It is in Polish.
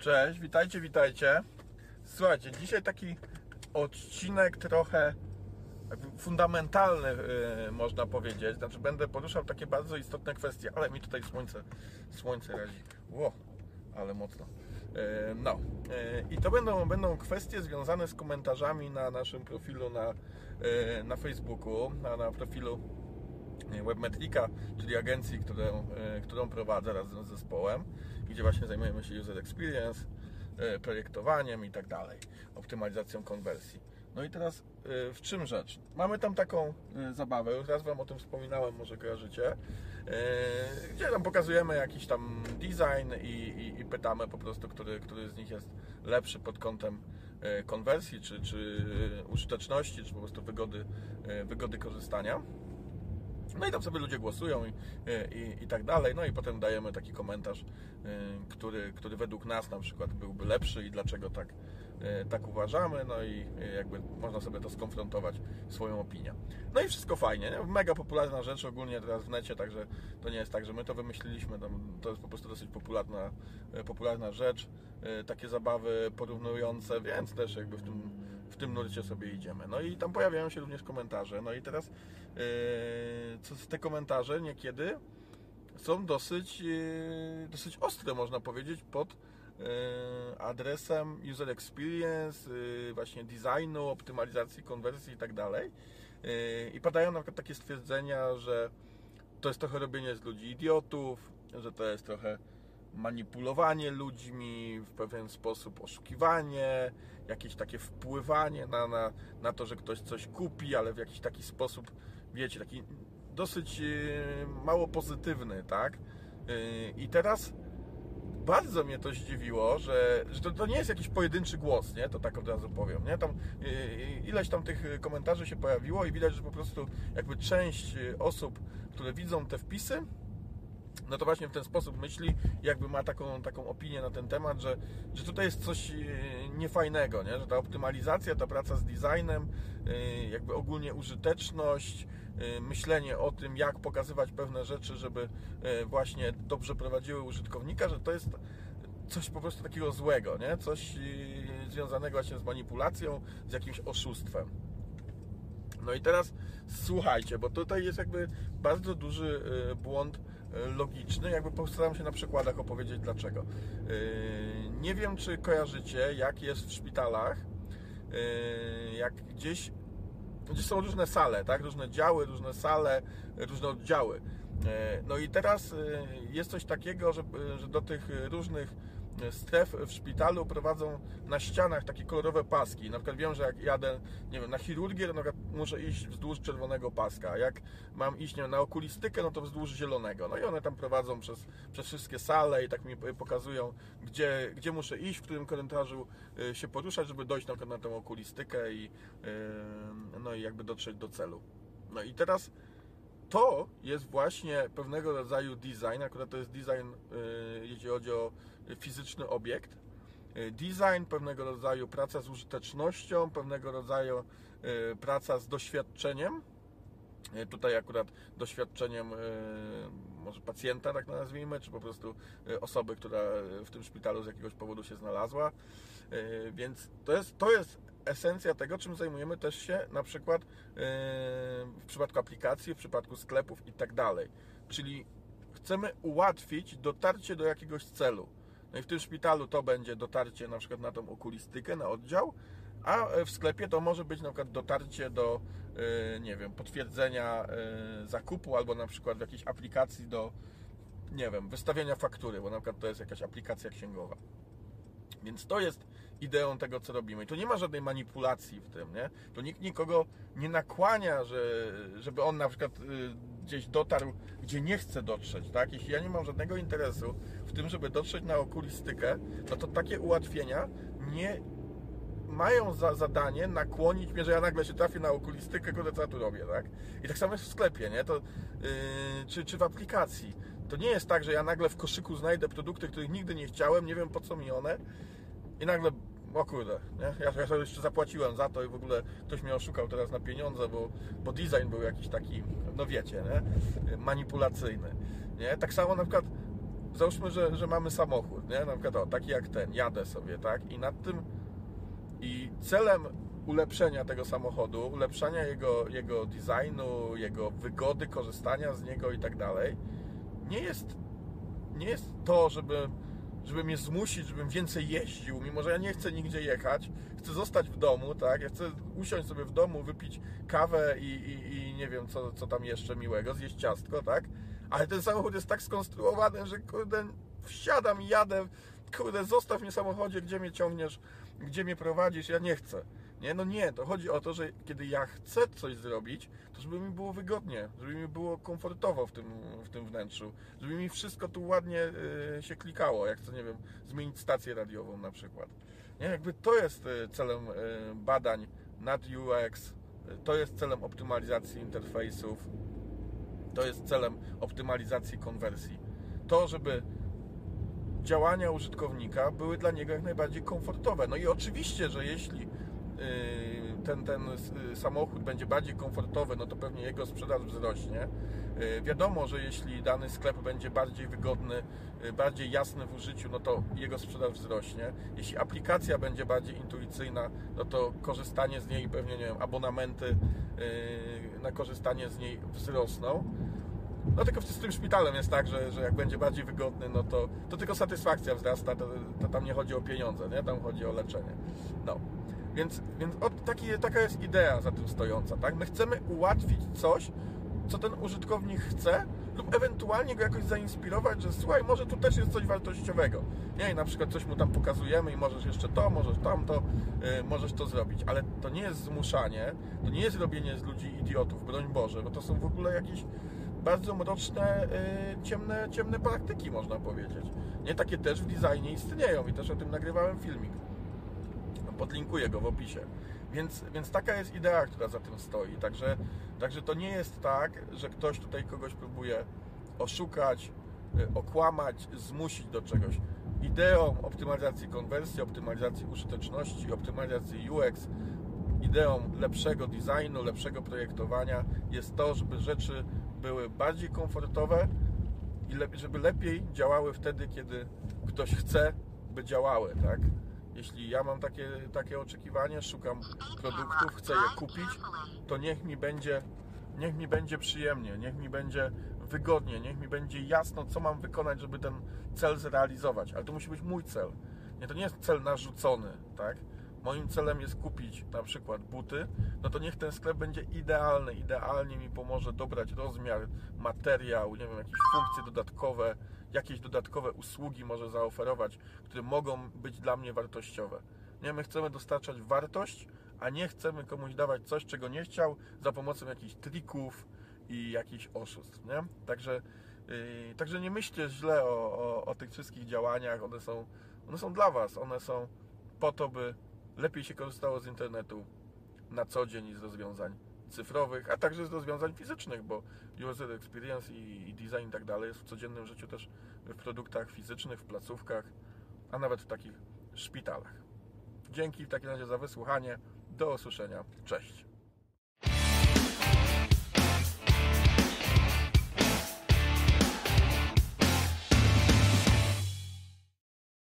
Cześć, witajcie, witajcie. Słuchajcie, dzisiaj taki odcinek trochę fundamentalny, yy, można powiedzieć. Znaczy, będę poruszał takie bardzo istotne kwestie, ale mi tutaj słońce, słońce razi. Ło, ale mocno. Yy, no, yy, i to będą, będą kwestie związane z komentarzami na naszym profilu na, yy, na Facebooku, na, na profilu Webmetrika, czyli agencji, którą, e, którą prowadzę razem z zespołem, gdzie właśnie zajmujemy się user experience, e, projektowaniem i tak dalej, optymalizacją konwersji. No i teraz e, w czym rzecz? Mamy tam taką zabawę, już raz Wam o tym wspominałem, może kojarzycie, gdzie tam pokazujemy jakiś tam design i, i, i pytamy po prostu, który, który z nich jest lepszy pod kątem konwersji, czy, czy użyteczności, czy po prostu wygody, wygody korzystania. No i tam sobie ludzie głosują i, i, i, tak dalej. No i potem dajemy taki komentarz, y, który, który według nas na przykład byłby lepszy i dlaczego tak, tak uważamy. No i jakby można sobie to skonfrontować swoją opinię. No i wszystko fajnie. Nie? Mega popularna rzecz ogólnie teraz w necie, także to nie jest tak, że my to wymyśliliśmy. To jest po prostu dosyć popularna, y, popularna rzecz. Takie zabawy porównujące, więc też jakby w tym w tym nurcie sobie idziemy. No i tam pojawiają się również komentarze. No i teraz co te komentarze niekiedy są dosyć, dosyć ostre, można powiedzieć, pod adresem user experience, yy, właśnie designu, optymalizacji, konwersji i tak dalej. Yy, I padają na przykład takie stwierdzenia, że to jest trochę robienie z ludzi idiotów, że to jest trochę manipulowanie ludźmi, w pewien sposób oszukiwanie, jakieś takie wpływanie na, na, na to, że ktoś coś kupi, ale w jakiś taki sposób, wiecie, taki dosyć mało pozytywny, tak? I teraz bardzo mnie to zdziwiło, że, że to, to, nie jest jakiś pojedynczy głos, nie? To tak od razu powiem, nie? Tam ileś tam tych komentarzy się pojawiło i widać, że po prostu jakby część osób, które widzą te wpisy, no to właśnie w ten sposób myśli, jakby ma taką, taką opinię na ten temat, że, że tutaj jest coś e, niefajnego, nie? że ta optymalizacja, ta praca z designem, e, jakby ogólnie użyteczność, e, myślenie o tym, jak pokazywać pewne rzeczy, żeby właśnie dobrze prowadziły użytkownika, że to jest coś po prostu takiego złego, nie? coś związanego właśnie z manipulacją, z jakimś oszustwem. No i teraz słuchajcie, bo tutaj jest jakby bardzo duży błąd logiczny. Jakby postaram się na przykładach opowiedzieć dlaczego. Yy, nie wiem, czy kojarzycie, jak jest w szpitalach, jak gdzieś gdzie są różne sale, tak? Różne działy, różne sale, różne oddziały. No i teraz jest coś takiego, że, że do tych różnych stref w szpitalu prowadzą na ścianach takie kolorowe paski. Na przykład wiem, że jak jadę, nie wiem, na chirurgię, to muszę iść wzdłuż czerwonego paska. Jak mam iść nie wiem, na okulistykę, no to wzdłuż zielonego. No i one tam prowadzą przez, przez wszystkie sale i tak mi pokazują, gdzie, gdzie muszę iść, w którym korytarzu y, się poruszać, żeby dojść na przykład na tę okulistykę i, y, no i jakby dotrzeć do celu. No i teraz to jest właśnie pewnego rodzaju design, akurat to jest design, y, jeśli chodzi o fizyczny obiekt. Y, design, pewnego rodzaju praca z użytecznością, pewnego rodzaju y, praca z doświadczeniem. Tutaj akurat doświadczeniem może pacjenta, tak nazwijmy, czy po prostu osoby, która w tym szpitalu z jakiegoś powodu się znalazła. Więc to jest, to jest esencja tego, czym zajmujemy też się na przykład w przypadku aplikacji, w przypadku sklepów i tak dalej. Czyli chcemy ułatwić dotarcie do jakiegoś celu. No i w tym szpitalu to będzie dotarcie na przykład na tą okulistykę, na oddział, a w sklepie to może być na przykład dotarcie do, nie wiem, potwierdzenia zakupu albo na przykład w jakiejś aplikacji do, nie wiem, wystawienia faktury, bo na przykład to jest jakaś aplikacja księgowa. Więc to jest ideą tego, co robimy. I tu nie ma żadnej manipulacji w tym, nie? Tu nikt nikogo nie nakłania, że, żeby on na przykład y, gdzieś dotarł, gdzie nie chce dotrzeć, tak? Jeśli ja nie mam żadnego interesu w tym, żeby dotrzeć na okulistykę, no to takie ułatwienia nie mają za zadanie nakłonić mnie, że ja nagle się trafię na okulistykę, kurde, co ja tu robię, tak? I tak samo jest w sklepie, nie? To, yy, czy, czy w aplikacji. To nie jest tak, że ja nagle w koszyku znajdę produkty, których nigdy nie chciałem, nie wiem po co mi one i nagle, o kurde, nie? Ja, ja sobie jeszcze zapłaciłem za to i w ogóle ktoś mnie oszukał teraz na pieniądze, bo, bo design był jakiś taki, no wiecie, nie? manipulacyjny. Nie? Tak samo na przykład załóżmy, że, że mamy samochód, nie? Na przykład o, taki jak ten, jadę sobie, tak? I nad tym i celem ulepszenia tego samochodu, ulepszania jego, jego designu, jego wygody korzystania z niego i tak dalej, nie jest, nie jest to, żeby, żeby mnie zmusić, żebym więcej jeździł, mimo że ja nie chcę nigdzie jechać, chcę zostać w domu, tak? Ja chcę usiąść sobie w domu, wypić kawę i, i, i nie wiem, co, co tam jeszcze miłego, zjeść ciastko, tak? Ale ten samochód jest tak skonstruowany, że kurde, wsiadam i jadę, kurde, zostaw mnie samochodzie, gdzie mnie ciągniesz, gdzie mnie prowadzisz, ja nie chcę. Nie, no nie, to chodzi o to, że kiedy ja chcę coś zrobić, to żeby mi było wygodnie, żeby mi było komfortowo w tym, w tym wnętrzu, żeby mi wszystko tu ładnie y, się klikało, jak chcę, nie wiem, zmienić stację radiową na przykład. Nie, jakby to jest y, celem y, badań nad UX, y, to jest celem optymalizacji interfejsów, to jest celem optymalizacji konwersji. To, żeby działania użytkownika były dla niego jak najbardziej komfortowe. No i oczywiście, że jeśli ten, ten y, samochód będzie bardziej komfortowy, no to pewnie jego sprzedaż wzrośnie. Yy, Wiadomo, że jeśli dany sklep będzie bardziej wygodny, bardziej jasny w użyciu, no to jego sprzedaż wzrośnie. Jeśli aplikacja będzie bardziej intuicyjna, no to korzystanie z niej, pewnie nie wiem, abonamenty na korzystanie z niej wzrosną. No tylko z tym szpitalem jest tak, że, że jak będzie bardziej wygodny, no to, to tylko satysfakcja wzrasta, to, to tam nie chodzi o pieniądze, nie? tam chodzi o leczenie. No. Więc, więc o, taki, taka jest idea za tym stojąca, tak? My chcemy ułatwić coś, co ten użytkownik chce, lub ewentualnie go jakoś zainspirować, że słuchaj, może tu też jest coś wartościowego. Nie, i na przykład coś mu tam pokazujemy i możesz jeszcze to, możesz tamto, yy, możesz to zrobić. Ale to nie jest zmuszanie, to nie jest robienie z ludzi idiotów, broń Boże, bo to są w ogóle jakieś bardzo mroczne, yy, ciemne, ciemne praktyki, można powiedzieć. Nie takie też w designie istnieją i też o tym nagrywałem filmik. Podlinkuję go w opisie. Więc, więc taka jest idea, która za tym stoi. Także, także to nie jest tak, że ktoś tutaj kogoś próbuje oszukać, yy, okłamać, zmusić do czegoś. Ideą optymalizacji konwersji, optymalizacji użyteczności, optymalizacji UX, ideą lepszego designu, lepszego projektowania jest to, żeby rzeczy były bardziej komfortowe i żeby lepiej działały wtedy, kiedy ktoś chce, by działały, tak? Jeśli ja mam takie, takie oczekiwanie, szukam produktów, chcę je kupić, to niech mi będzie niech mi będzie przyjemnie, niech mi będzie wygodnie, niech mi będzie jasno, co mam wykonać, żeby ten cel zrealizować. Ale to musi być mój cel. Nie, to nie jest cel narzucony, tak? Moim celem jest kupić na przykład buty, no to niech ten sklep będzie idealny, idealnie mi pomoże dobrać rozmiar, materiał, nie wiem, jakieś funkcje dodatkowe, jakieś dodatkowe usługi może zaoferować, które mogą być dla mnie wartościowe. Nie, my chcemy dostarczać wartość, a nie chcemy komuś dawać coś, czego nie chciał za pomocą jakichś trików i jakichś oszustw, nie? Także, yy, także nie myślcie źle o, o, o tych wszystkich działaniach, one są, one są dla Was, one są po to, by lepiej się korzystało z internetu na co dzień i z rozwiązań cyfrowych, a także z rozwiązań fizycznych, bo user experience i, design i tak dalej jest w codziennym życiu też w produktach fizycznych, w placówkach, a nawet w takich szpitalach. Dzięki w takim razie za wysłuchanie. Do usłyszenia. Cześć.